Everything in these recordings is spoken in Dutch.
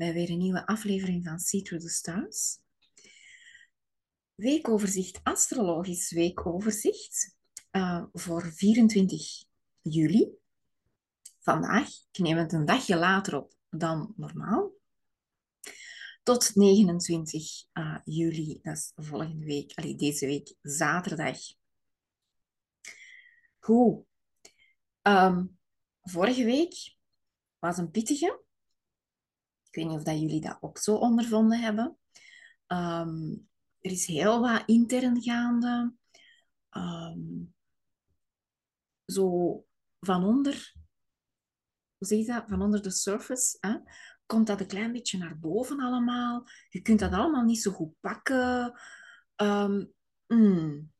bij weer een nieuwe aflevering van See Through the Stars. Weekoverzicht, astrologisch weekoverzicht uh, voor 24 juli. Vandaag, ik neem het een dagje later op dan normaal. Tot 29 uh, juli, dat is volgende week, allee, deze week, zaterdag. Goed. Um, vorige week was een pittige. Ik weet niet of dat jullie dat ook zo ondervonden hebben. Um, er is heel wat intern gaande. Um, zo van onder, hoe zeg je dat? Van onder de surface, hè? komt dat een klein beetje naar boven allemaal. Je kunt dat allemaal niet zo goed pakken. Um, mm.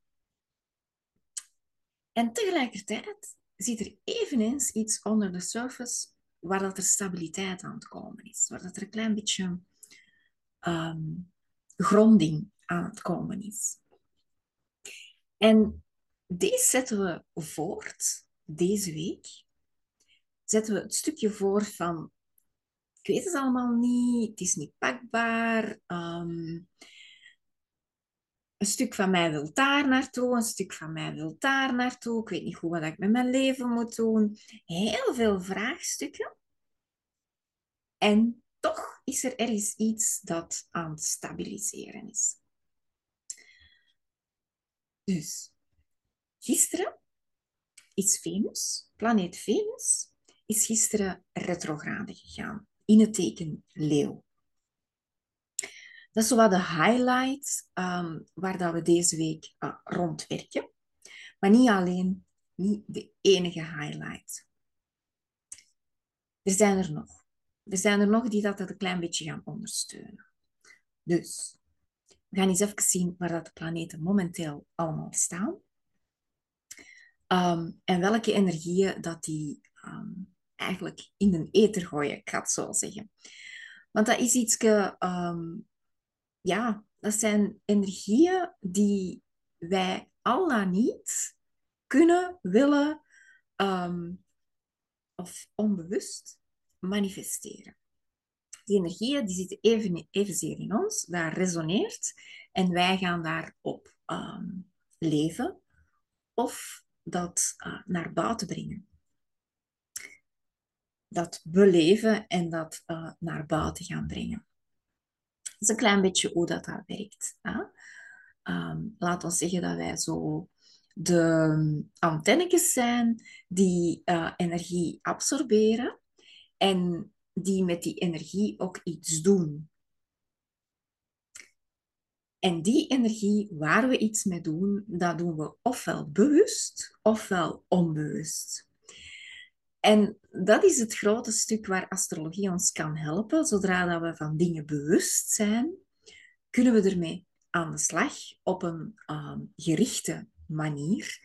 En tegelijkertijd zit er eveneens iets onder de surface waar dat er stabiliteit aan het komen is, waar dat er een klein beetje um, gronding aan het komen is. En deze zetten we voort, deze week. Zetten we het stukje voor van, ik weet het allemaal niet, het is niet pakbaar. Um, een stuk van mij wil daar naartoe, een stuk van mij wil daar naartoe. Ik weet niet goed wat ik met mijn leven moet doen. Heel veel vraagstukken. En toch is er ergens iets dat aan het stabiliseren is. Dus, gisteren is Venus, planeet Venus, is gisteren retrograde gegaan in het teken Leeuw. Dat is wat de highlight um, waar dat we deze week uh, rond werken. Maar niet alleen, niet de enige highlight. Er zijn er nog. Er zijn er nog die dat een klein beetje gaan ondersteunen. Dus, we gaan eens even zien waar dat de planeten momenteel allemaal staan. Um, en welke energieën dat die um, eigenlijk in de ether gooien, ik ga het zo zeggen. Want dat is iets ja, dat zijn energieën die wij al dan niet kunnen, willen um, of onbewust manifesteren. Die energieën die zitten even, evenzeer in ons, daar resoneert en wij gaan daarop um, leven of dat uh, naar buiten brengen. Dat beleven en dat uh, naar buiten gaan brengen is een klein beetje hoe dat, werkt. Hè? Um, laat ons zeggen dat wij zo de antennetjes zijn die uh, energie absorberen en die met die energie ook iets doen. En die energie waar we iets mee doen, dat doen we ofwel bewust ofwel onbewust. En dat is het grote stuk waar astrologie ons kan helpen. Zodra dat we van dingen bewust zijn, kunnen we ermee aan de slag op een um, gerichte manier.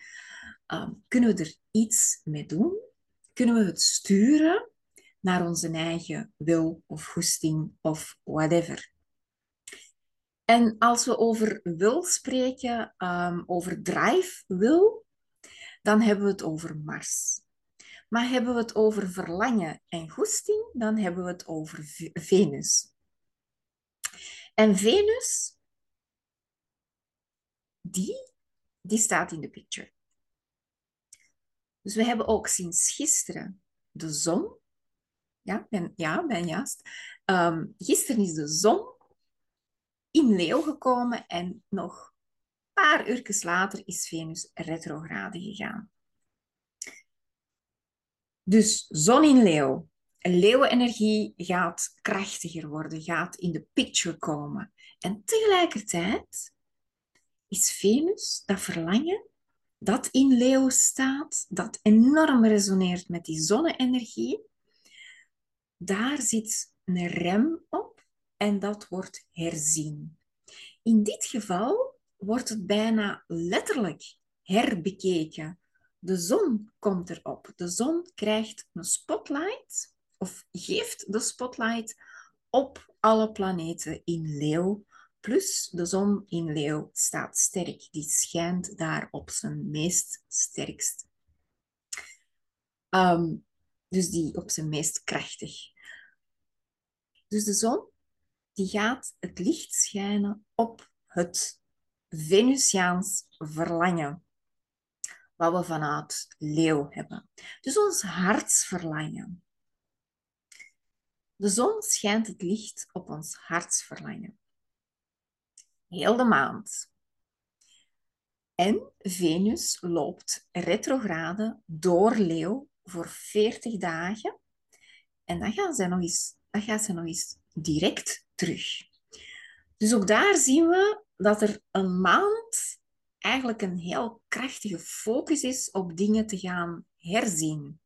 Um, kunnen we er iets mee doen? Kunnen we het sturen naar onze eigen wil of goesting of whatever? En als we over wil spreken, um, over drive wil, dan hebben we het over Mars. Maar hebben we het over verlangen en goesting, dan hebben we het over Venus. En Venus, die, die staat in de picture. Dus we hebben ook sinds gisteren de zon. Ja, ben, ja, ben juist. Um, gisteren is de zon in Leeuw gekomen en nog een paar uur later is Venus retrograde gegaan. Dus zon in leeuw. Leeuwenenergie gaat krachtiger worden, gaat in de picture komen. En tegelijkertijd is Venus, dat verlangen, dat in leeuw staat, dat enorm resoneert met die zonne-energie, daar zit een rem op en dat wordt herzien. In dit geval wordt het bijna letterlijk herbekeken de zon komt erop. De zon krijgt een spotlight, of geeft de spotlight op alle planeten in Leeuw. Plus de zon in Leeuw staat sterk. Die schijnt daar op zijn meest sterkst. Um, dus die op zijn meest krachtig. Dus de zon die gaat het licht schijnen op het Venusiaans verlangen, wat we vanuit leeuw hebben. Dus ons hartsverlangen. De zon schijnt het licht op ons hartsverlangen. Heel de maand. En Venus loopt retrograde door leeuw voor 40 dagen. En dan gaan nog eens, dan gaat ze nog eens direct terug. Dus ook daar zien we dat er een maand eigenlijk een heel krachtige focus is op dingen te gaan herzien,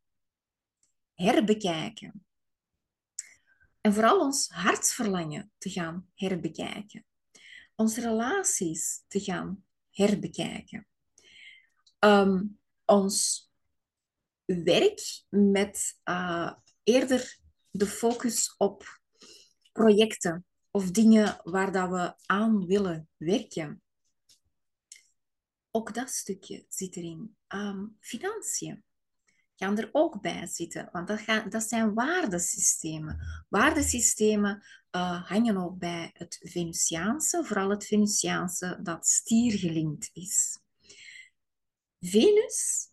herbekijken. En vooral ons hartsverlangen te gaan herbekijken. Onze relaties te gaan herbekijken. Ehm, ons werk met uh, eerder de focus op projecten of dingen waar dat we aan willen werken. Ook dat stukje zit erin. Um, financiën gaan er ook bij zitten, want dat, dat zijn waardesystemen. Waardesystemen uh, hangen ook bij het Venusiaanse, vooral het Venusiaanse dat stiergelinkt is. Venus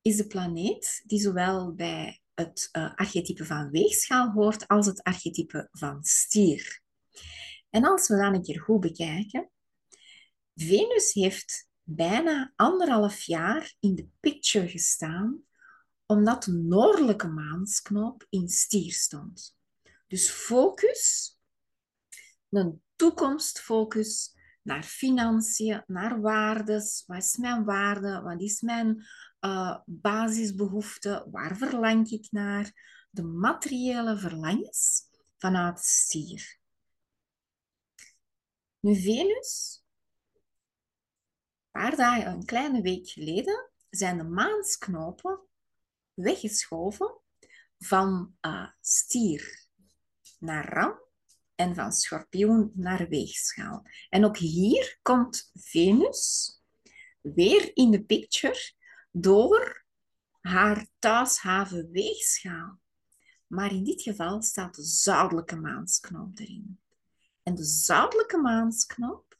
is de planeet die zowel bij het uh, archetype van weegschaal hoort als het archetype van stier. En als we dan een keer goed bekijken, Venus heeft bijna anderhalf jaar in de picture gestaan, omdat de noordelijke maansknoop in stier stond. Dus focus, een toekomstfocus naar financiën, naar waardes. Wat is mijn waarde? Wat is mijn uh, basisbehoefte? Waar verlang ik naar? De materiële verlangens vanuit stier. Nu, Venus, paar dagen, een kleine week geleden, zijn de maansknopen weggeschoven van uh, stier naar ram en van schorpioen naar weegschaal. En ook hier komt Venus weer in de picture door haar thuishaven weegschaal. Maar in dit geval staat de zuidelijke maansknop erin. En de zuidelijke maansknop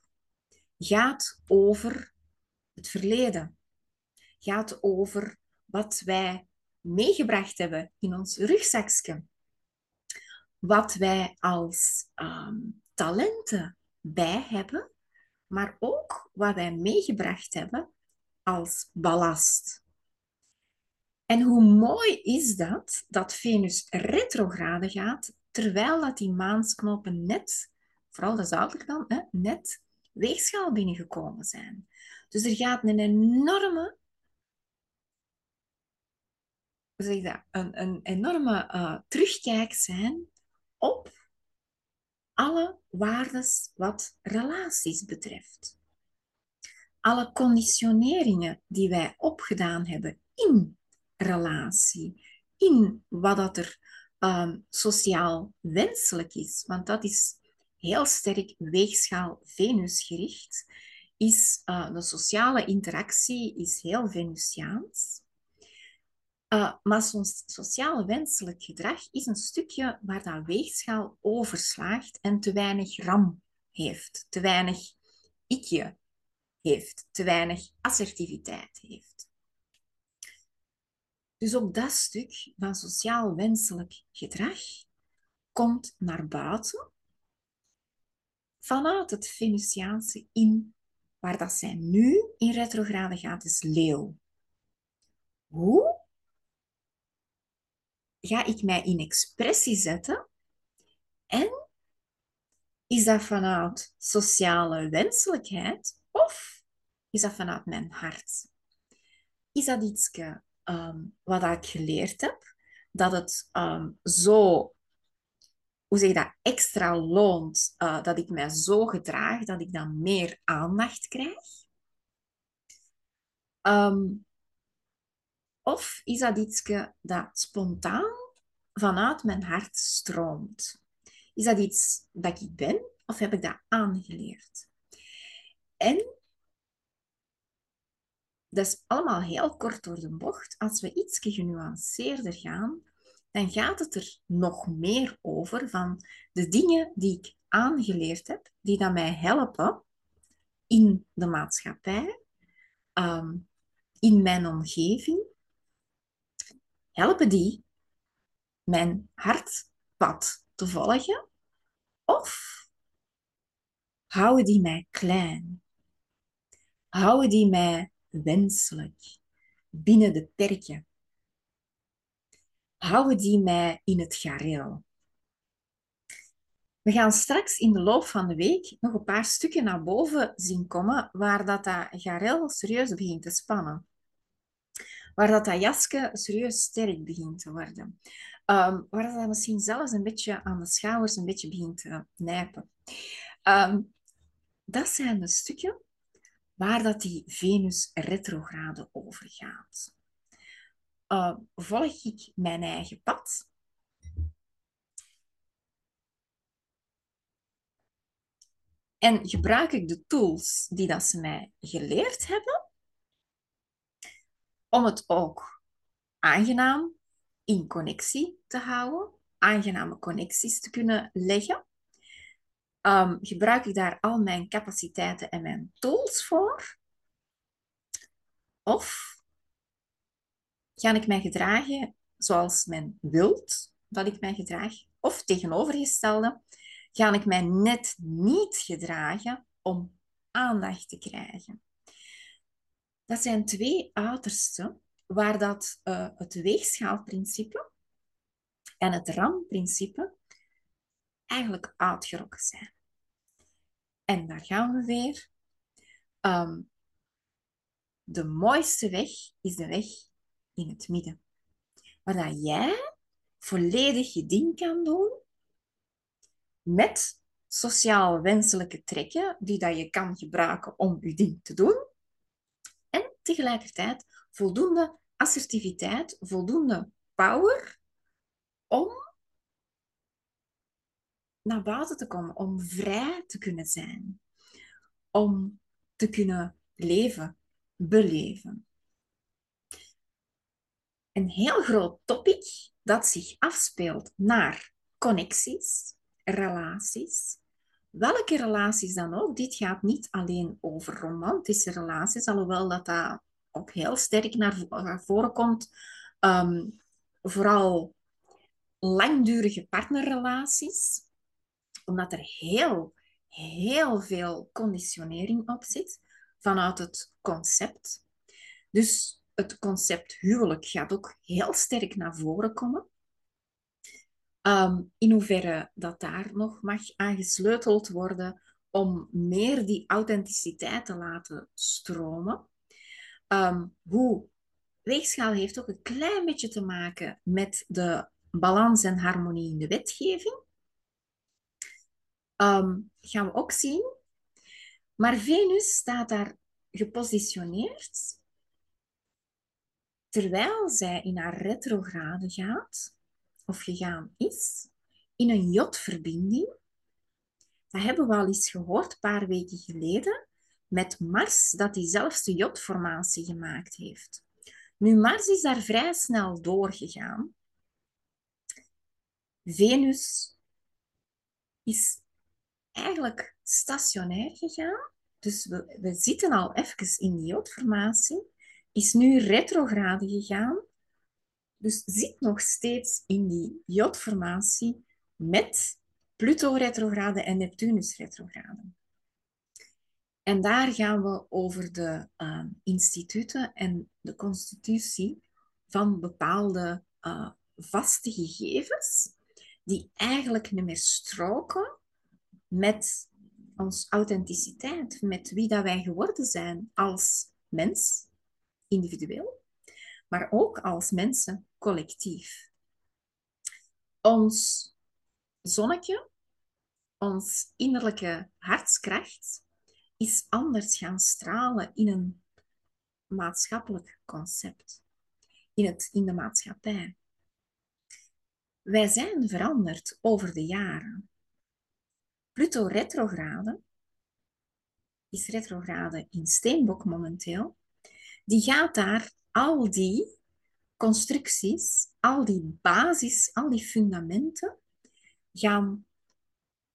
gaat over het verleden. Gaat over wat wij meegebracht hebben in ons rugzakje. Wat wij als um, talenten bij hebben, maar ook wat wij meegebracht hebben als ballast. En hoe mooi is dat, dat Venus retrograde gaat, terwijl dat die maansknopen net, vooral de zuidelijke dan, hè, net weegschaal binnengekomen zijn. Dus er gaat een enorme, zeg dat, een, een enorme uh, terugkijk zijn op alle waardes wat relaties betreft. Alle conditioneringen die wij opgedaan hebben in relatie, in wat dat er um, sociaal wenselijk is, want dat is heel sterk weegschaal Venus gericht, is uh, de sociale interactie is heel Venusiaans. Uh, maar zo'n sociaal wenselijk gedrag is een stukje waar dat weegschaal overslaagt en te weinig ram heeft, te weinig ikje, heeft, te weinig assertiviteit heeft. Dus ook dat stuk van sociaal wenselijk gedrag komt naar buiten vanuit het Venusiaanse in, waar dat zij nu in retrograde gaat, is leeuw. Hoe ga ik mij in expressie zetten en is dat vanuit sociale wenselijkheid of is dat vanuit mijn hart? Is dat iets um, wat ik geleerd heb? Dat het um, zo, hoe je dat, extra loont uh, dat ik mij zo gedraag dat ik dan meer aandacht krijg? Um, of is dat iets dat spontaan vanuit mijn hart stroomt? Is dat iets dat ik ben of heb ik dat aangeleerd? En dat is allemaal heel kort door de bocht. Als we iets genuanceerder gaan, dan gaat het er nog meer over van de dingen die ik aangeleerd heb, die dan mij helpen in de maatschappij, ehm, in mijn omgeving, helpen die mijn hartpad te volgen of houden die mij klein? Houden die mij wenselijk binnen de perken? Houden die mij in het gareel? We gaan straks in de loop van de week nog een paar stukken naar boven zien komen waar dat, dat garel serieus begint te spannen. Waar dat, dat jasje serieus sterk begint te worden. Um, waar dat misschien zelfs een beetje aan de schouders een beetje begint te nijpen. Um, dat zijn de stukken waar dat die Venus retrograde over gaat. Uh, volg ik mijn eigen pad? En gebruik ik de tools die dat ze mij geleerd hebben om het ook aangenaam in connectie te houden, aangename connecties te kunnen leggen. Um, gebruik ik daar al mijn capaciteiten en mijn tools voor? Of ga ik mij gedragen zoals men wilt dat ik mij gedraag? Of tegenovergestelde, ga ik mij net niet gedragen om aandacht te krijgen? Dat zijn twee uitersten waar dat, uh, het weegschaalprincipe en het ramprincipe eigenlijk uitgerokken zijn. En daar gaan we weer. Um, de mooiste weg is de weg in het midden. Waar jij volledig je ding kan doen met sociaal wenselijke trekken die dat je kan gebruiken om je ding te doen. En tegelijkertijd voldoende assertiviteit, voldoende power om naar buiten te komen, om vrij te kunnen zijn, om te kunnen leven, beleven. Een heel groot topic dat zich afspeelt naar connecties, relaties. Welke relaties dan ook. Dit gaat niet alleen over romantische relaties, alhoewel dat, dat ook heel sterk naar voren komt. Um, vooral langdurige partnerrelaties, omdat er heel, heel veel conditionering op zit vanuit het concept. Dus het concept huwelijk gaat ook heel sterk naar voren komen. Um, in hoeverre dat daar nog mag aangesleuteld worden om meer die authenticiteit te laten stromen. Um, hoe weegschaal heeft ook een klein beetje te maken met de balans en harmonie in de wetgeving. Um, gaan we ook zien. Maar Venus staat daar gepositioneerd terwijl zij in haar retrograde gaat, of gegaan is, in een jotverbinding. Dat hebben we al eens gehoord, een paar weken geleden, met Mars, dat diezelfde jotformatie gemaakt heeft. Nu, Mars is daar vrij snel doorgegaan. Venus is eigenlijk stationair gegaan. Dus we, we zitten al even in die jotformatie. Is nu retrograde gegaan. Dus zit nog steeds in die jotformatie met Pluto retrograde en Neptunus retrograde. En daar gaan we over de uh, instituten en de constitutie van bepaalde uh, vaste gegevens, die eigenlijk niet meer stroken met onze authenticiteit, met wie dat wij geworden zijn als mens, individueel, maar ook als mensen, collectief. Ons zonnetje, ons innerlijke hartskracht, is anders gaan stralen in een maatschappelijk concept, in, het, in de maatschappij. Wij zijn veranderd over de jaren. Pluto retrograde is retrograde in Steenbok momenteel. Die gaat daar al die constructies, al die basis, al die fundamenten gaan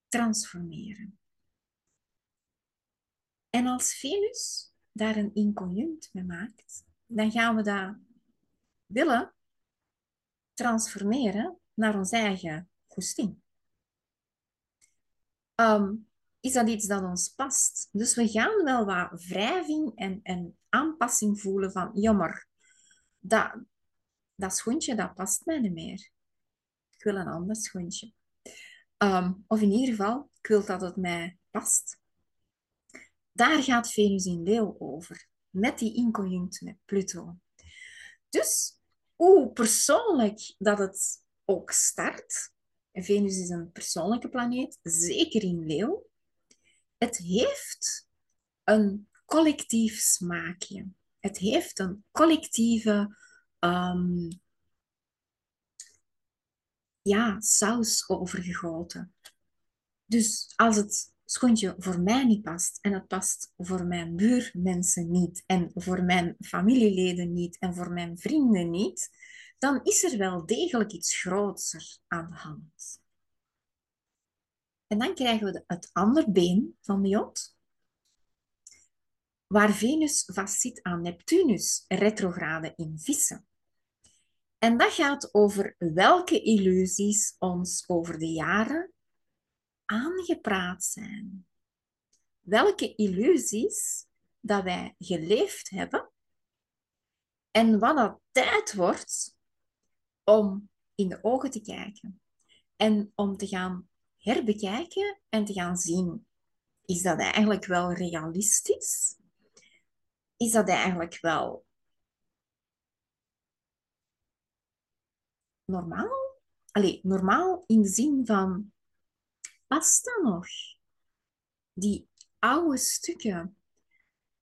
transformeren. En als Venus daar een inconjunct mee maakt, dan gaan we dat willen transformeren naar ons eigen goesting. Ehm, is dat iets dat ons past? Dus we gaan wel wat wrijving en, aanpassing voelen van, jammer, dat, dat schoentje dat past mij niet meer. Ik wil een ander schoentje. Ehm, of in ieder geval, ik wil dat het mij past. Daar gaat Venus in Leeuw over, met die inconjunct met Pluto. Dus hoe persoonlijk dat het ook start, Venus is een persoonlijke planeet, zeker in Leeuw, het heeft een collectief smaakje. Het heeft een collectieve um, ja, saus overgegoten. Dus als het schoentje voor mij niet past en het past voor mijn buurmensen niet en voor mijn familieleden niet en voor mijn vrienden niet, dan is er wel degelijk iets groter aan de hand. En dan krijgen we het andere been van de jot, waar Venus vastzit aan Neptunus, retrograde in vissen. En dat gaat over welke illusies ons over de jaren aangepraat zijn. Welke illusies dat wij geleefd hebben en wat het tijd wordt om in de ogen te kijken en om te gaan herbekijken en te gaan zien, is dat eigenlijk wel realistisch? Is dat eigenlijk wel normaal? Allee, normaal in de zin van, past dat nog? Die oude stukken,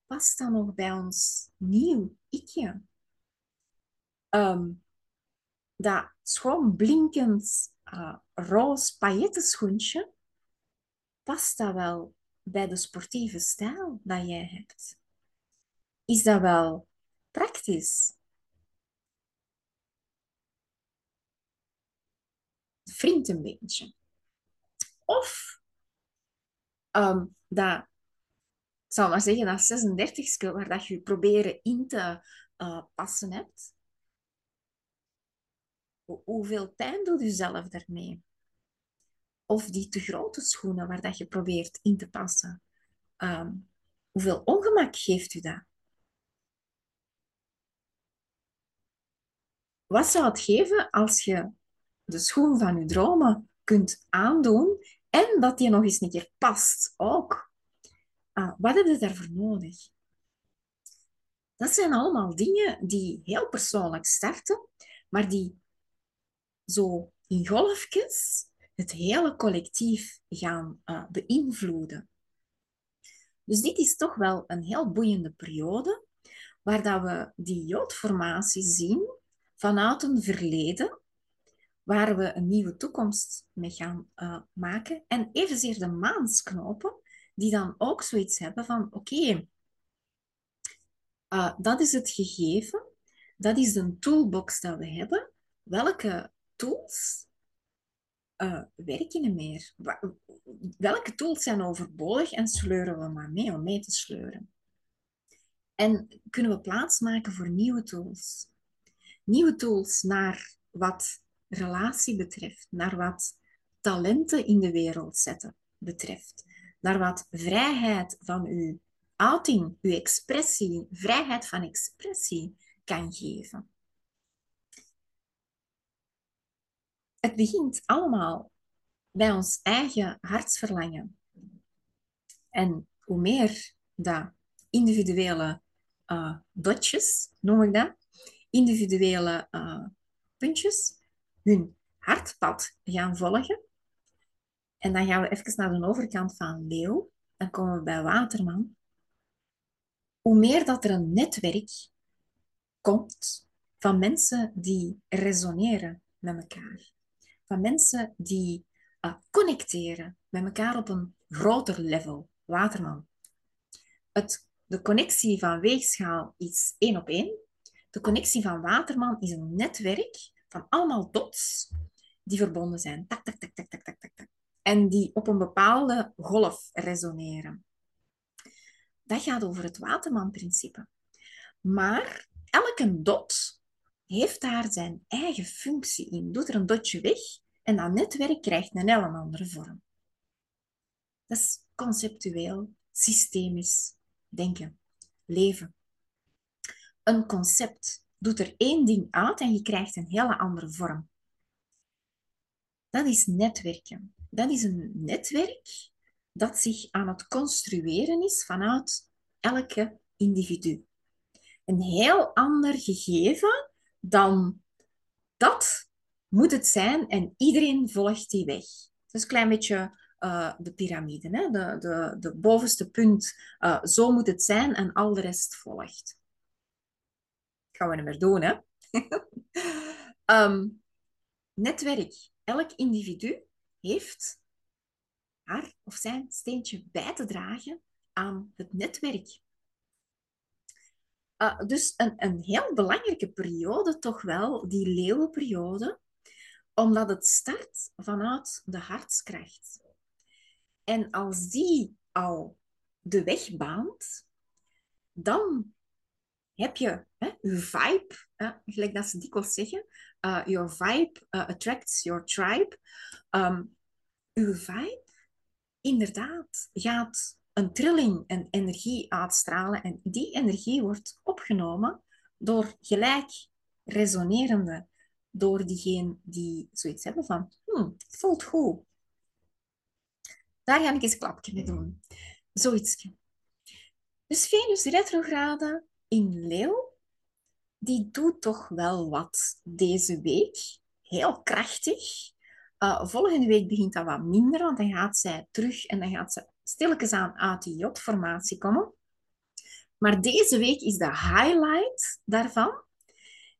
past dat nog bij ons nieuw ikje? Um, dat schoon blinkend uh, roze paillettenschoentje, past dat wel bij de sportieve stijl dat jij hebt? Is dat wel praktisch? Vriend een beetje. Of um, dat, ik zal maar zeggen, dat 36 skill waar dat je proberen in te uh, passen hebt, hoeveel pijn doet u zelf daarmee? Of die te grote schoenen waar dat je probeert in te passen. Ehm, hoeveel ongemak geeft u dat? Wat zou het geven als je de schoen van je dromen kunt aandoen en dat die nog eens een keer past ook? Uh, wat heb je daarvoor nodig? Dat zijn allemaal dingen die heel persoonlijk starten, maar die zo in golfjes het hele collectief gaan uh, beïnvloeden. Dus dit is toch wel een heel boeiende periode, waar dat we die joodformatie zien vanuit een verleden, waar we een nieuwe toekomst mee gaan uh, maken. En evenzeer de maansknopen, die dan ook zoiets hebben van, oké, uh, dat is het gegeven, dat is de toolbox dat we hebben. Welke tools uh, werken meer? Welke tools zijn overbodig en sleuren we maar mee om mee te sleuren? En kunnen we plaats maken voor nieuwe tools? Nieuwe tools naar wat relatie betreft, naar wat talenten in de wereld zetten betreft, naar wat vrijheid van uw outing, uw expressie, vrijheid van expressie kan geven. Het begint allemaal bij ons eigen hartsverlangen. En hoe meer dat individuele uh, dotjes, noem ik dat, individuele uh, puntjes, hun hartpad gaan volgen. En dan gaan we even naar de overkant van leeuw. Dan komen we bij waterman. Hoe meer dat er een netwerk komt van mensen die resoneren met elkaar van mensen die uh, connecteren met elkaar op een groter level. Waterman. Het, de connectie van weegschaal is één op één. De connectie van Waterman is een netwerk van allemaal dots die verbonden zijn. Tak, tak, tak, tak, tak, tak, tak. En die op een bepaalde golf resoneren. Dat gaat over het Waterman-principe. Maar elke dot heeft daar zijn eigen functie in. Doet er een dotje weg en dat netwerk krijgt een heel andere vorm. Dat is conceptueel, systemisch denken, leven. Een concept doet er één ding uit en je krijgt een hele andere vorm. Dat is netwerken. Dat is een netwerk dat zich aan het construeren is vanuit elke individu. Een heel ander gegeven dan dat moet het zijn en iedereen volgt die weg. Is een klein beetje uh, de piramide. Hè? De, de, de bovenste punt, uh, zo moet het zijn en al de rest volgt. Gaan we niet meer doen, hè? um, netwerk. Elk individu heeft haar of zijn steentje bij te dragen aan het netwerk. Uh, dus een, een heel belangrijke periode, toch wel, die leeuwenperiode, omdat het start vanuit de hartskracht. En als die al de weg baant, dan heb je hè, je vibe, hè, gelijk dat ze dikwijls zeggen, uh, your vibe uh, attracts your tribe. Um, uw vibe, inderdaad, gaat een trilling en energie uitstralen en die energie wordt opgenomen door gelijk resonerende, door diegene die zoiets hebben van, hmm, het voelt goed, daar ga ik eens een klapje mee doen. Zoiets. Dus Venus retrograde in Leeuw, die doet toch wel wat deze week. Heel krachtig. Uh, volgende week begint dat wat minder, want dan gaat zij terug en dan gaat ze stilletjes aan uit die J-formatie komen. Maar deze week is de highlight daarvan.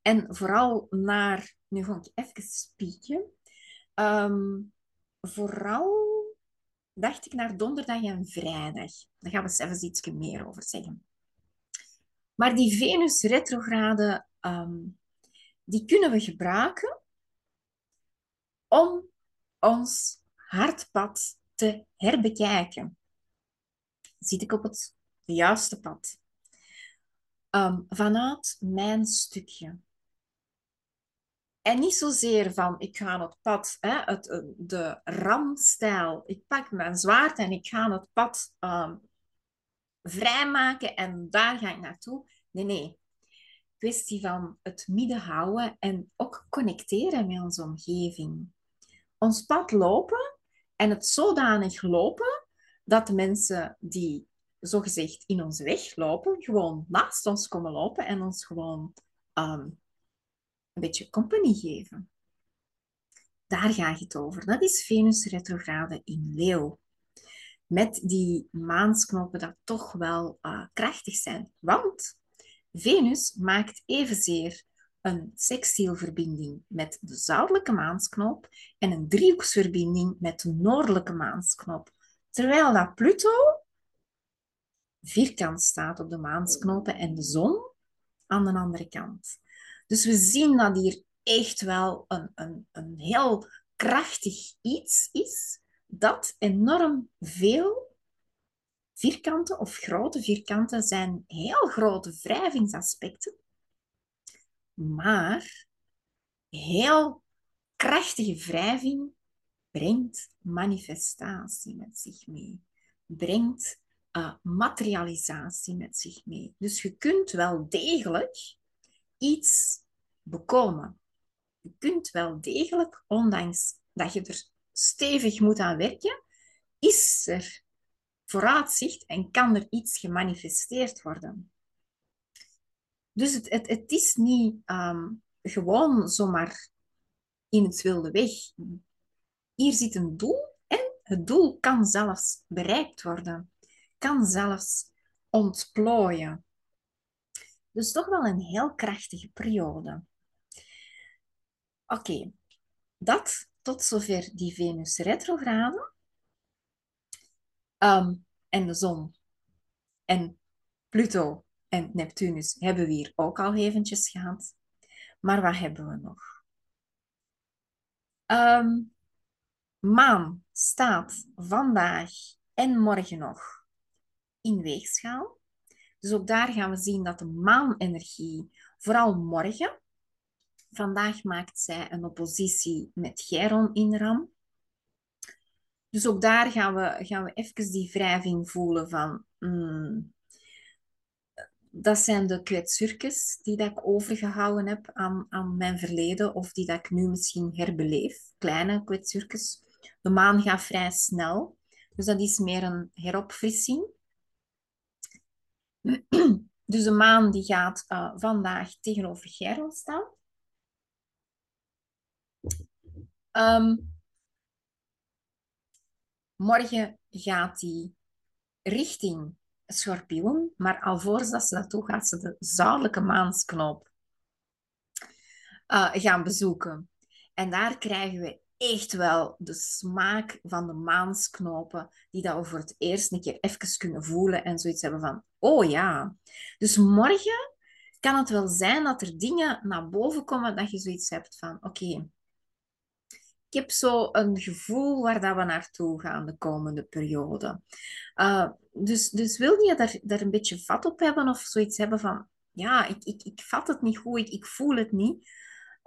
En vooral naar... Nu ga ik even spieken. Um, vooral dacht ik naar donderdag en vrijdag. Daar gaan we zelfs iets meer over zeggen. Maar die Venus retrograde, um, die kunnen we gebruiken om ons hartpad te herbekijken. Zit ik op het juiste pad? Um, vanuit mijn stukje. En niet zozeer van, ik ga het pad, hè, het, eh, de ramstijl, ik pak mijn zwaard en ik ga het pad um, vrijmaken en daar ga ik naartoe. Nee, nee. Kwestie van het midden houden en ook connecteren met onze omgeving. Ons pad lopen en het zodanig lopen dat de mensen die zogezegd in onze weg lopen, gewoon naast ons komen lopen en ons gewoon um, een beetje compagnie geven. Daar gaat het over. Dat is Venus retrograde in Leeuw. Met die maansknopen dat toch wel uh, krachtig zijn. Want Venus maakt evenzeer een sextielverbinding met de zuidelijke maansknop en een driehoeksverbinding met de noordelijke maansknop. Terwijl dat Pluto vierkant staat op de maansknopen en de zon aan de andere kant. Dus we zien dat hier echt wel een, een, een heel krachtig iets is dat enorm veel vierkanten of grote vierkanten zijn heel grote wrijvingsaspecten, maar heel krachtige wrijving brengt manifestatie met zich mee, brengt uh, materialisatie met zich mee. Dus je kunt wel degelijk iets bekomen. Je kunt wel degelijk, ondanks dat je er stevig moet aan werken, is er vooruitzicht en kan er iets gemanifesteerd worden. Dus het, het, het is niet um, gewoon zomaar in het wilde weg. Hier zit een doel en het doel kan zelfs bereikt worden, kan zelfs ontplooien. Dus toch wel een heel krachtige periode. Oké, dat tot zover die Venus retrograde. Um, en de zon en Pluto en Neptunus hebben we hier ook al eventjes gehad. Maar wat hebben we nog? Ehm, maan staat vandaag en morgen nog in weegschaal. Dus ook daar gaan we zien dat de maanenergie, vooral morgen, vandaag maakt zij een oppositie met Chiron in Ram. Dus ook daar gaan we, gaan we even die wrijving voelen van... Hmm, dat zijn de kwetsurkes die dat ik overgehouden heb aan, aan mijn verleden of die dat ik nu misschien herbeleef. Kleine kwetsurkes. De maan gaat vrij snel. Dus dat is meer een heropfrissing. Dus de maan die gaat uh, vandaag tegenover Chiron staan. Um, morgen gaat die richting schorpioen, maar alvorens dat ze dat toe gaat ze de zuidelijke maansknop uh, gaan bezoeken. En daar krijgen we echt wel de smaak van de maansknopen, die dat we voor het eerst een keer even kunnen voelen en zoiets hebben van, oh ja. Dus morgen kan het wel zijn dat er dingen naar boven komen dat je zoiets hebt van, oké, ik heb zo een gevoel waar dat we naartoe gaan de komende periode. Uh, dus, dus wil je daar, daar een beetje vat op hebben of zoiets hebben van, ja, ik, ik, ik vat het niet goed, ik, ik voel het niet.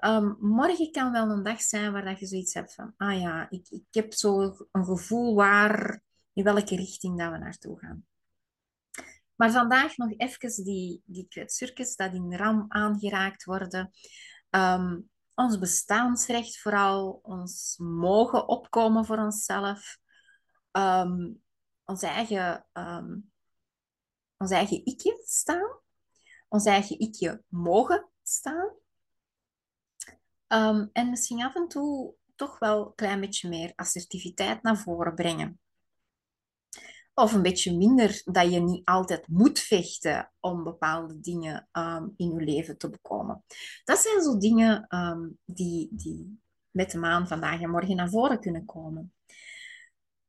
Um, morgen kan wel een dag zijn waar dat je zoiets hebt van, ah ja, ik, ik heb zo een gevoel waar, in welke richting dat we naartoe gaan. Maar vandaag nog even die, die kwetsurkes dat in ram aangeraakt worden. Um, ons bestaansrecht vooral, ons mogen opkomen voor onszelf, um, ons eigen, um, ons eigen ikje staan, ons eigen ikje mogen staan. Um, en misschien af en toe toch wel een klein beetje meer assertiviteit naar voren brengen. Of een beetje minder dat je niet altijd moet vechten om bepaalde dingen um, in je leven te bekomen. Dat zijn zo dingen die, die met de maan vandaag en morgen naar voren kunnen komen.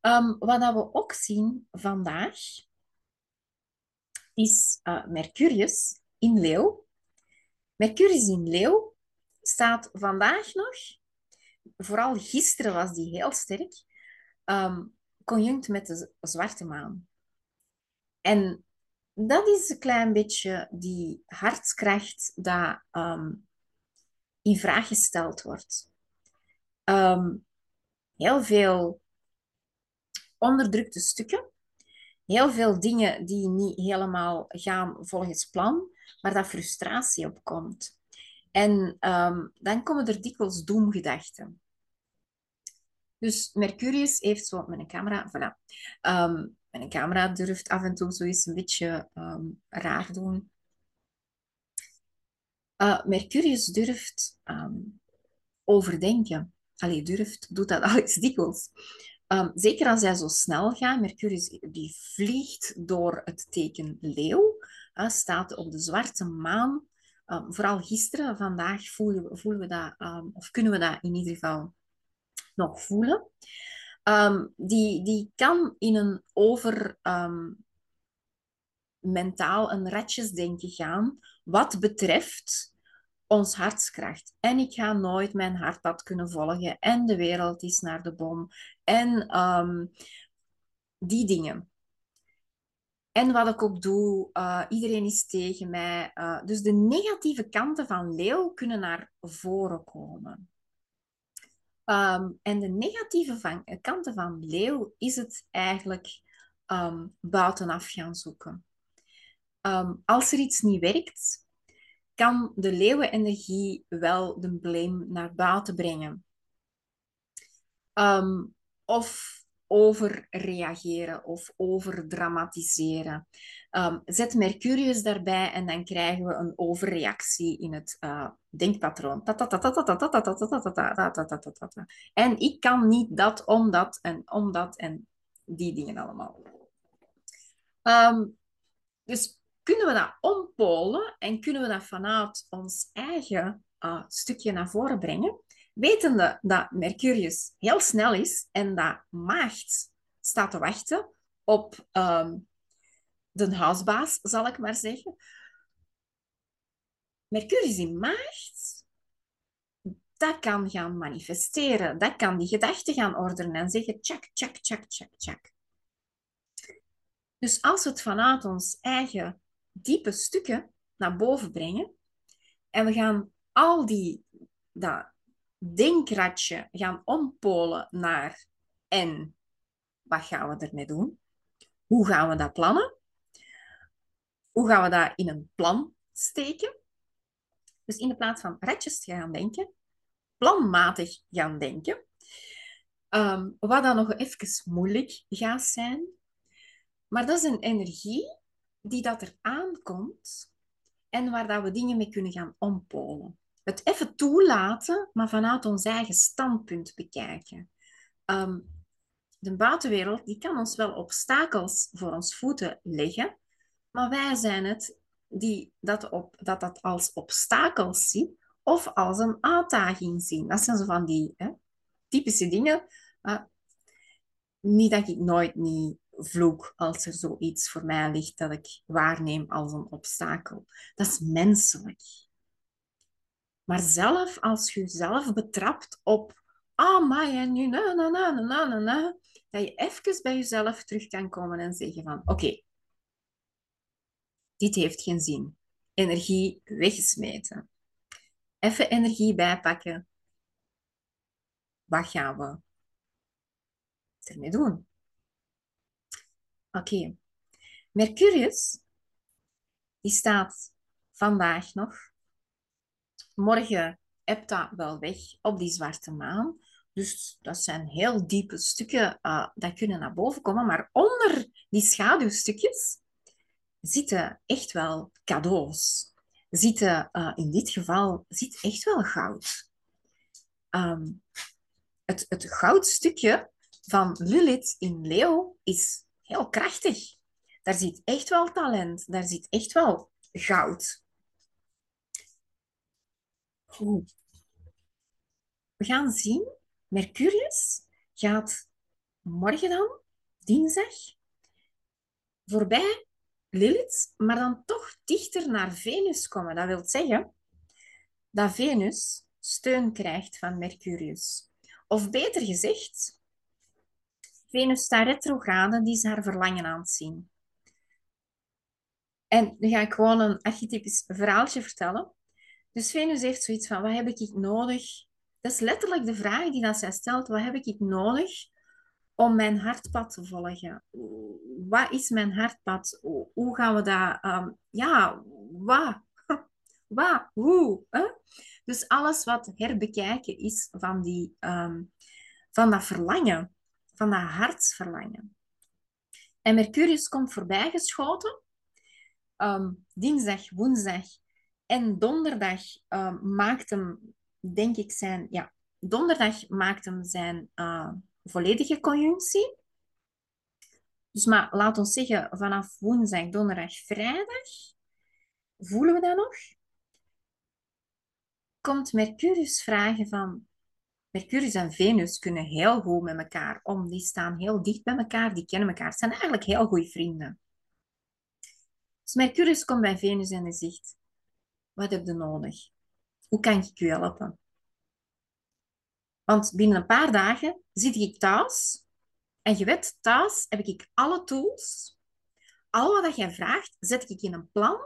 Um, wat dat we ook zien vandaag is uh, Mercurius in Leeuw. Mercurius in Leeuw staat vandaag nog, vooral gisteren was die heel sterk, um, conjunct met de zwarte maan. En dat is een klein beetje die hartskracht dat um, in vraag gesteld wordt. Heel veel onderdrukte stukken, heel veel dingen die niet helemaal gaan volgens plan, waar dat frustratie op komt. En um, dan komen er dikwijls doemgedachten. Dus Mercurius heeft zo met een camera, voilà. Um, een camera durft af en toe zoiets een beetje um, raar doen. Uh, Mercurius durft overdenken. Allee, durft, doet dat al iets dikwijls. Um, zeker als hij zo snel gaat. Mercurius die vliegt door het teken leeuw. Staat op de zwarte maan. Um, vooral gisteren, vandaag voelen we, we dat, um, of kunnen we dat in ieder geval nog voelen. Die, die kan in een over mentaal een ratjesdenken gaan wat betreft ons hartskracht. En ik ga nooit mijn hartpad kunnen volgen. En de wereld is naar de bom. En um, die dingen. En wat ik ook doe, uh, iedereen is tegen mij. Uh, dus de negatieve kanten van leeuw kunnen naar voren komen. Um, en de negatieve van, kanten van leeuw is het eigenlijk um, buitenaf gaan zoeken. Um, als er iets niet werkt, kan de leeuwenenergie wel de blame naar buiten brengen. Of overreageren of overdramatiseren. Um, zet Mercurius daarbij en dan krijgen we een overreactie in het uh, denkpatroon. En ik kan niet dat, omdat en omdat en die dingen allemaal. Um, dus kunnen we dat ompolen en kunnen we dat vanuit ons eigen uh, stukje naar voren brengen? Wetende dat Mercurius heel snel is en dat maagd staat te wachten op um, de huisbaas, zal ik maar zeggen. Mercurius in maagd, dat kan gaan manifesteren. Dat kan die gedachten gaan ordenen en zeggen, tjak, tjak, tjak, tjak, tjak. Dus als we het vanuit ons eigen diepe stukken naar boven brengen en we gaan al die, dat denkratje gaan ompolen naar en wat gaan we ermee doen? Hoe gaan we dat plannen? Hoe gaan we dat in een plan steken? Dus in plaats van ratjes te gaan denken, planmatig gaan denken. Um, wat dan nog even moeilijk gaat zijn. Maar dat is een energie die dat er aankomt en waar dat we dingen mee kunnen gaan ompolen. Het even toelaten, maar vanuit ons eigen standpunt bekijken. Um, de buitenwereld die kan ons wel obstakels voor ons voeten leggen, maar wij zijn het die dat, op, dat, dat als obstakels zien of als een uitdaging zien. Dat zijn zo van die hè, typische dingen. Niet dat ik nooit niet vloek als er zoiets voor mij ligt dat ik waarneem als een obstakel. Dat is menselijk. Maar zelf, als je jezelf betrapt op, ah, maar en nu, na, na, na, na, na, na, dat je even bij jezelf terug kan komen en zeggen van, oké, dit heeft geen zin. Energie weggesmeten. Even energie bijpakken. Wat gaan we ermee doen? Oké. Mercurius, die staat vandaag nog. Morgen dat wel weg op die zwarte maan. Dus dat zijn heel diepe stukken uh, dat kunnen naar boven komen. Maar onder die schaduwstukjes zitten echt wel cadeaus. Zitten, uh, in dit geval zit echt wel goud. Um, het, het goudstukje van Lilith in Leo is heel krachtig. Daar zit echt wel talent. Daar zit echt wel goud. We gaan zien. Mercurius gaat morgen dan, dinsdag, voorbij Lilith, maar dan toch dichter naar Venus komen. Dat wil zeggen dat Venus steun krijgt van Mercurius. Of beter gezegd, Venus staat retrograde, die is haar verlangen aan het zien. En nu ga ik gewoon een archetypisch verhaaltje vertellen. Dus Venus heeft zoiets van, wat heb ik nodig? Dat is letterlijk de vraag die dat zij stelt. Wat heb ik nodig om mijn hartpad te volgen? Wat is mijn hartpad? Hoe gaan we dat... Um, ja, wat? wat? Hoe? Dus alles wat herbekijken is van, die, um, van dat verlangen van dat hartsverlangen. En Mercurius komt voorbij geschoten. Um, dinsdag, woensdag en donderdag um, maakt hem, denk ik, zijn... Ja, donderdag maakt hem zijn uh, volledige conjunctie. Dus maar laat ons zeggen, vanaf woensdag, donderdag, vrijdag, voelen we dat nog? Komt Mercurius vragen van, Mercurius en Venus kunnen heel goed met elkaar om. Die staan heel dicht bij elkaar, die kennen elkaar. Ze zijn eigenlijk heel goede vrienden. Dus Mercurius komt bij Venus en zegt, wat heb je nodig? Hoe kan ik je helpen? Want binnen een paar dagen zit ik thuis. En je weet, thuis heb ik alle tools. Al wat jij vraagt, zet ik in een plan.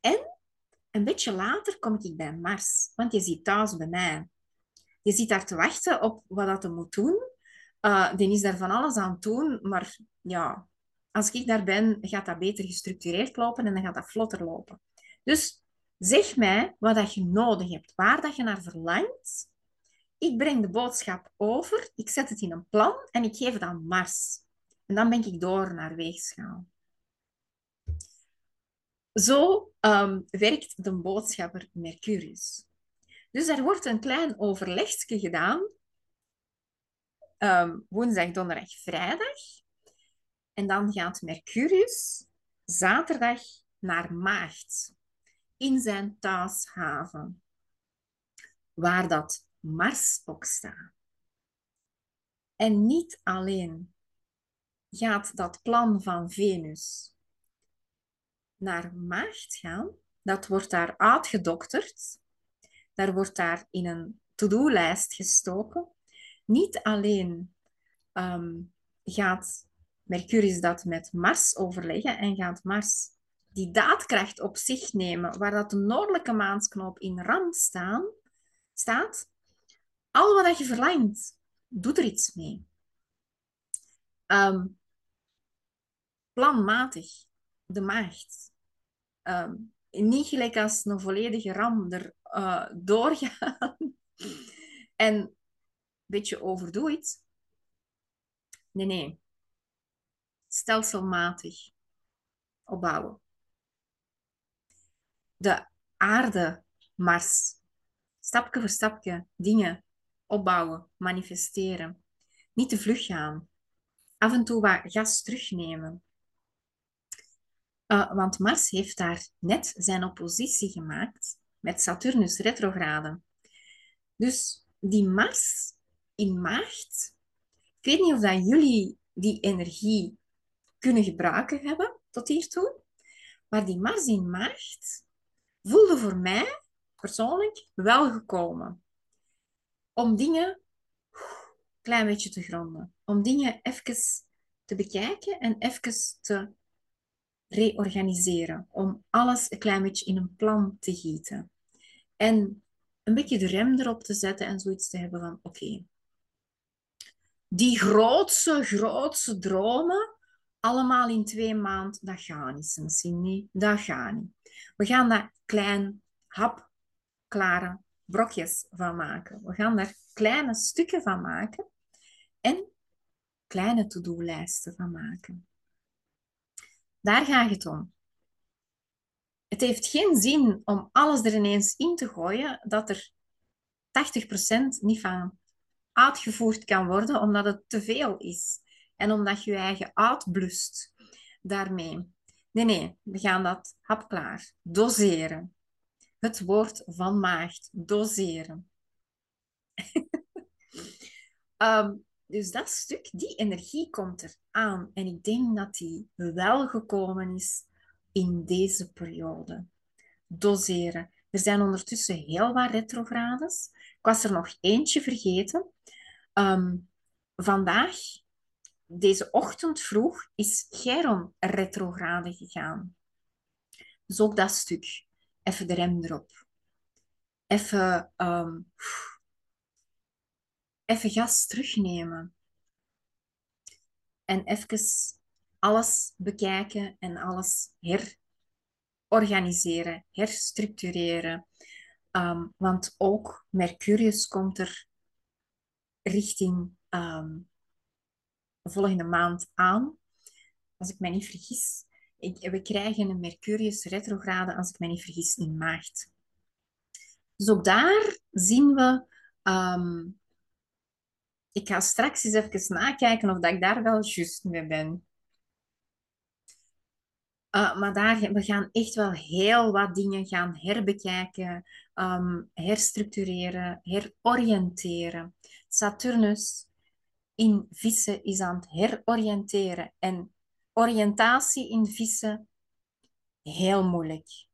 En een beetje later kom ik bij Mars. Want je zit thuis bij mij je zit daar te wachten op wat dat moet doen. Uh, die is daar van alles aan doen, maar ja, als ik daar ben, gaat dat beter gestructureerd lopen en dan gaat dat vlotter lopen. Dus zeg mij wat dat je nodig hebt, waar dat je naar verlangt. Ik breng de boodschap over, ik zet het in een plan en ik geef het aan Mars. En dan ben ik door naar weegschaal. Zo um, werkt de boodschapper Mercurius. Dus er wordt een klein overlegje gedaan. Um, woensdag, donderdag, vrijdag. En dan gaat Mercurius zaterdag naar Maagd. In zijn thuishaven. Waar dat Mars ook staat. En niet alleen gaat dat plan van Venus naar maagd gaan. Dat wordt daar uitgedokterd. Daar wordt daar in een to-do-lijst gestoken. Niet alleen um, gaat Mercurius dat met Mars overleggen en gaat Mars die daadkracht op zich nemen, waar dat de noordelijke maansknoop in rand staan, staat, al wat je verlangt, doet er iets mee. Um, planmatig, de maagd. Um, niet gelijk als een volledige ram er uh, doorgaan en een beetje overdoet. Nee, nee. Stelselmatig opbouwen. De aarde, Mars. Stapje voor stapje dingen opbouwen, manifesteren. Niet te vlug gaan. Af en toe wat gas terugnemen. Uh, want Mars heeft daar net zijn oppositie gemaakt met Saturnus retrograde. Dus die Mars in maagd, ik weet niet of dat jullie die energie kunnen gebruiken hebben tot hiertoe, maar die Mars in maagd voelde voor mij persoonlijk wel gekomen. Om dingen een klein beetje te gronden. Om dingen even te bekijken en even te reorganiseren. Om alles een klein beetje in een plan te gieten. En een beetje de rem erop te zetten en zoiets te hebben van oké. die grootste, grootste dromen, allemaal in twee maanden, dat gaat niet. Dat gaat niet. We gaan daar klein, hapklare brokjes van maken. We gaan daar kleine stukken van maken en kleine to-do-lijsten van maken. Daar gaat het om. Het heeft geen zin om alles er ineens in te gooien dat er 80% niet van uitgevoerd kan worden, omdat het te veel is. En omdat je je eigen uitblust daarmee. Nee, nee, we gaan dat hapklaar doseren. Het woord van maagd, doseren. um, dus dat stuk, die energie komt er aan. En ik denk dat die wel gekomen is in deze periode. Doseren. Er zijn ondertussen heel wat retrogrades. Ik was er nog eentje vergeten. Um, vandaag, deze ochtend vroeg, is Chiron retrograde gegaan. Dus ook dat stuk. Even de rem erop. Even, um, even gas terugnemen. En even alles bekijken en alles herorganiseren, herstructureren. Um, want ook Mercurius komt er richting um, volgende maand aan. Als ik mij niet vergis. Ik, we krijgen een Mercurius retrograde, als ik mij niet vergis, in maart. Dus ook daar zien we um, ik ga straks eens even nakijken of dat ik daar wel juist mee ben. Uh, maar daar, we gaan echt wel heel wat dingen gaan herbekijken, um, herstructureren, heroriënteren. Saturnus in vissen is aan het heroriënteren. En oriëntatie in vissen, heel moeilijk.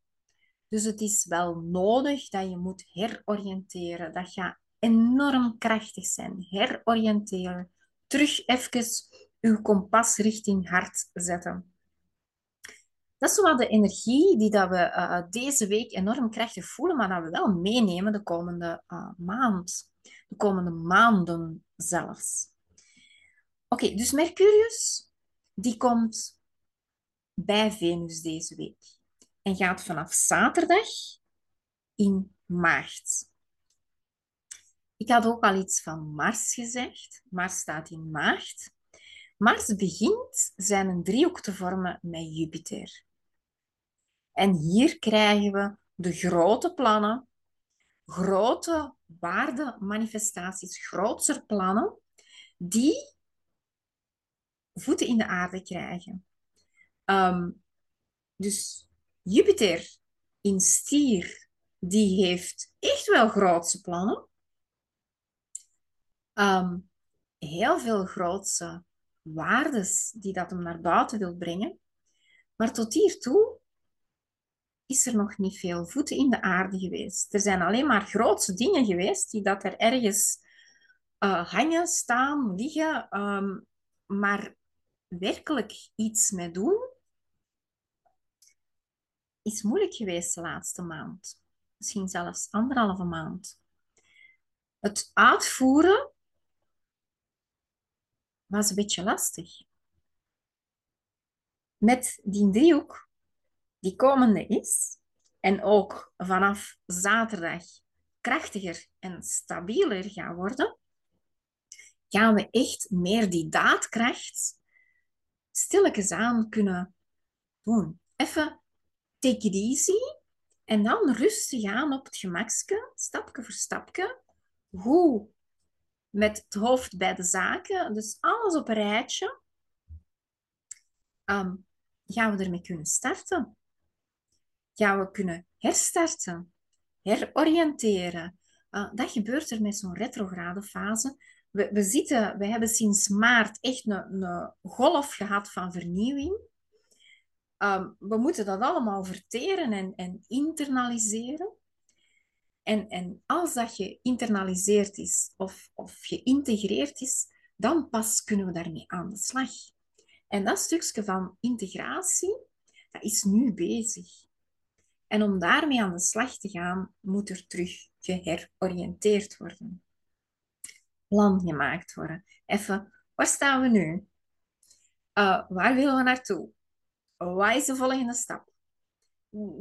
Dus het is wel nodig dat je moet heroriënteren. Dat gaat enorm krachtig zijn. Heroriënteren. Terug even uw kompas richting hart zetten. Dat is wat de energie die dat we uh, deze week enorm krachtig voelen, maar dat we wel meenemen de komende uh, maand. De komende maanden zelfs. Oké, dus Mercurius, die komt bij Venus deze week. En gaat vanaf zaterdag in maart. Ik had ook al iets van Mars gezegd. Mars staat in maart. Mars begint zijn een driehoek te vormen met Jupiter. En hier krijgen we de grote plannen, grote waardemanifestaties, grootser plannen, die voeten in de aarde krijgen. Um, dus Jupiter in stier, die heeft echt wel grootse plannen um, heel veel grootse waardes die dat hem naar buiten wil brengen. Maar tot hiertoe is er nog niet veel voeten in de aarde geweest. Er zijn alleen maar grootse dingen geweest die dat er ergens uh, hangen, staan, liggen, ehm, maar werkelijk iets mee doen, is moeilijk geweest de laatste maand. Misschien zelfs anderhalve maand. Het uitvoeren was een beetje lastig. Met die driehoek die komende is, en ook vanaf zaterdag krachtiger en stabieler gaan worden, gaan we echt meer die daadkracht stilletjes aan kunnen doen. Even take it easy en dan rustig aan op het gemakske, stapje voor stapje. Hoe met het hoofd bij de zaken, dus alles op een rijtje, um, gaan we ermee kunnen starten. Gaan we kunnen herstarten, heroriënteren. Uh, dat gebeurt er met zo'n retrograde fase. We, we, zitten, we hebben sinds maart echt een, een golf gehad van vernieuwing. Um, we moeten dat allemaal verteren en, en internaliseren. En, en als dat geïnternaliseerd is of, of geïntegreerd is, dan pas kunnen we daarmee aan de slag. En dat stukje van integratie, dat is nu bezig. En om daarmee aan de slag te gaan, moet er terug geheroriënteerd worden. Plan gemaakt worden. Even, waar staan we nu? Uh, waar willen we naartoe? Wat is de volgende stap?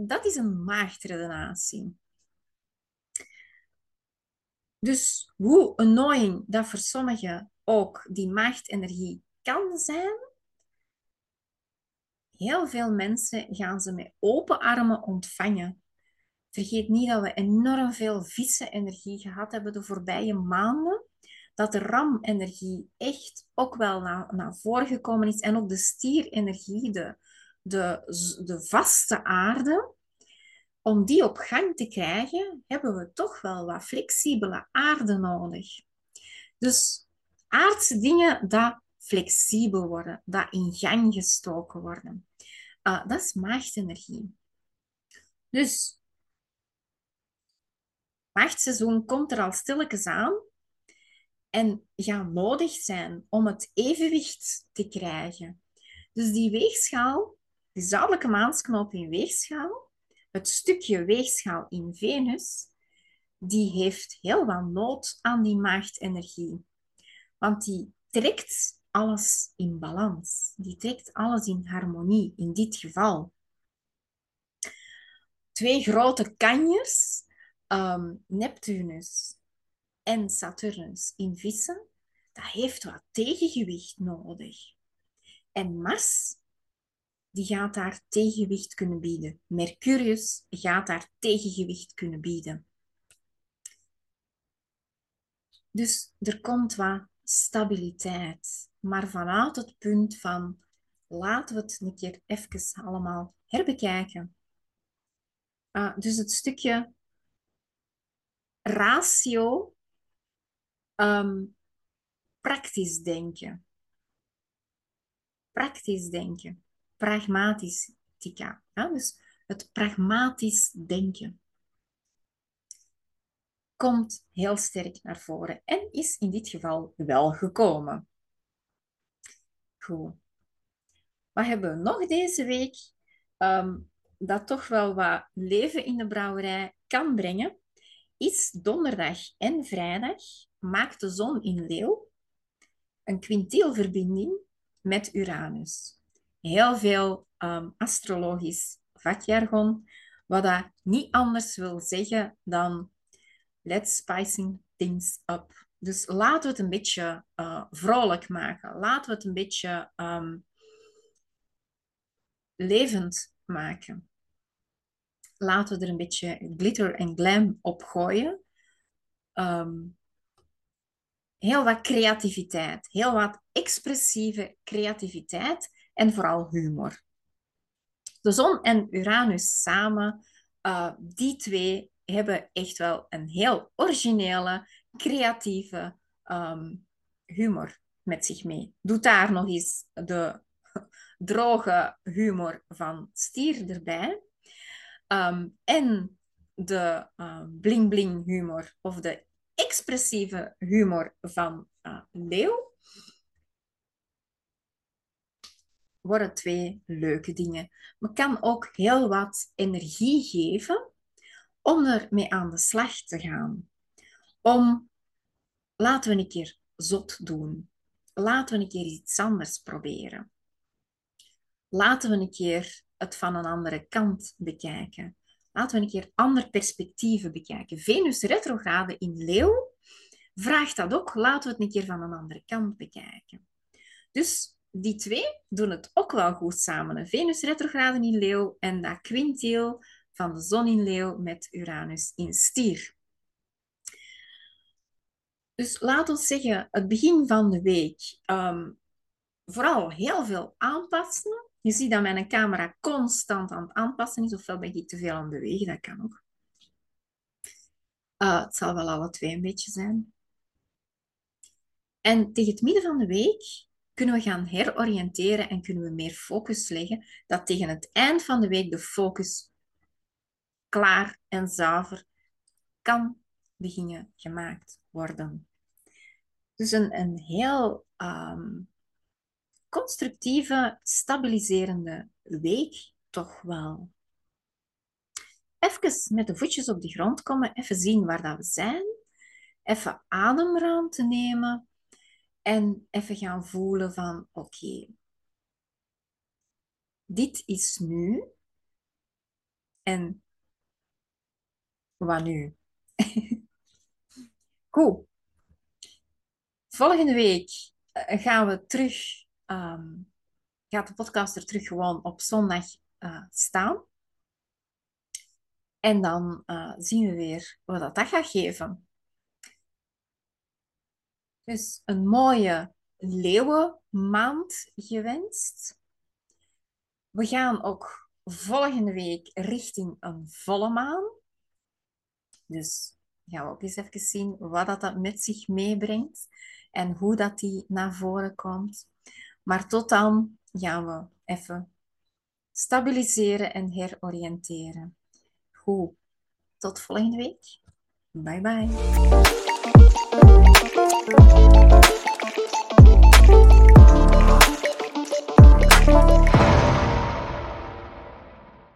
Dat is een maagdredenatie. Dus hoe annoying dat voor sommigen ook die maagdenergie kan zijn, heel veel mensen gaan ze met open armen ontvangen. Vergeet niet dat we enorm veel vissen energie gehad hebben de voorbije maanden. Dat de ram-energie echt ook wel naar, naar voren gekomen is. En ook de stierenergie, de, de, de vaste aarde om die op gang te krijgen, hebben we toch wel wat flexibele aarde nodig. Dus aardse dingen dat flexibel worden, dat in gang gestoken worden. Uh, dat is maagdenergie. Dus machtseizoen komt er al stilletjes aan en gaat nodig zijn om het evenwicht te krijgen. Dus die weegschaal, die zuidelijke maansknop in weegschaal, het stukje weegschaal in Venus, die heeft heel wat nood aan die maagdenergie. Want die trekt alles in balans. Die trekt alles in harmonie, in dit geval. Twee grote kanjers, um, Neptunus en Saturnus in vissen, dat heeft wat tegengewicht nodig. En Mars die gaat daar tegenwicht kunnen bieden. Mercurius gaat daar tegengewicht kunnen bieden. Dus er komt wat stabiliteit, maar vanuit het punt van laten we het een keer even allemaal herbekijken. Uh, dus het stukje ratio, um, praktisch denken. Praktisch denken pragmatistica. Ja? Dus het pragmatisch denken komt heel sterk naar voren en is in dit geval wel gekomen. Goed. Wat hebben we nog deze week um, dat toch wel wat leven in de brouwerij kan brengen? Is donderdag en vrijdag maakt de zon in Leeuw een quintielverbinding met Uranus heel veel um, astrologisch vakjargon, wat dat niet anders wil zeggen dan let's spicing things up. Dus laten we het een beetje uh, vrolijk maken. Laten we het een beetje um, levend maken. Laten we er een beetje glitter en glam op gooien. Um, heel wat creativiteit, heel wat expressieve creativiteit en vooral humor. De zon en Uranus samen, uh, die twee hebben echt wel een heel originele, creatieve um, humor met zich mee. Doe daar nog eens de droge humor van stier erbij. Ehm, en de uh, bling-bling humor of de expressieve humor van uh, Leeuw worden twee leuke dingen. Maar kan ook heel wat energie geven om ermee aan de slag te gaan. Om, laten we een keer zot doen. Laten we een keer iets anders proberen. Laten we een keer het van een andere kant bekijken. Laten we een keer andere perspectieven bekijken. Venus retrograde in Leeuw vraagt dat ook. Laten we het een keer van een andere kant bekijken. Dus die twee doen het ook wel goed samen. Een Venus retrograde in Leeuw en dat quintiel van de zon in Leeuw met Uranus in Stier. Dus laat ons zeggen, het begin van de week, um, vooral heel veel aanpassen. Je ziet dat mijn camera constant aan het aanpassen is, ofwel ben ik te veel aan de bewegen, dat kan ook. Uh, het zal wel alle twee een beetje zijn. En tegen het midden van de week kunnen we gaan heroriënteren en kunnen we meer focus leggen, dat tegen het eind van de week de focus klaar en zuiver kan beginnen gemaakt worden. Dus een, een heel um, constructieve, stabiliserende week, toch wel. Even met de voetjes op de grond komen, even zien waar dat we zijn, even ademruimte nemen en even gaan voelen van oké, dit is nu en wat nu? Goed. Volgende week eh, gaan we terug, um, gaat de podcast er terug gewoon op zondag uh, staan. En dan uh, zien we weer wat dat, dat gaat geven. Dus een mooie leeuwenmaand gewenst. We gaan ook volgende week richting een volle maan. Dus gaan we ook eens even zien wat dat, dat met zich meebrengt en hoe dat die naar voren komt. Maar tot dan gaan we even stabiliseren en heroriënteren. Goed, tot volgende week. Bye bye.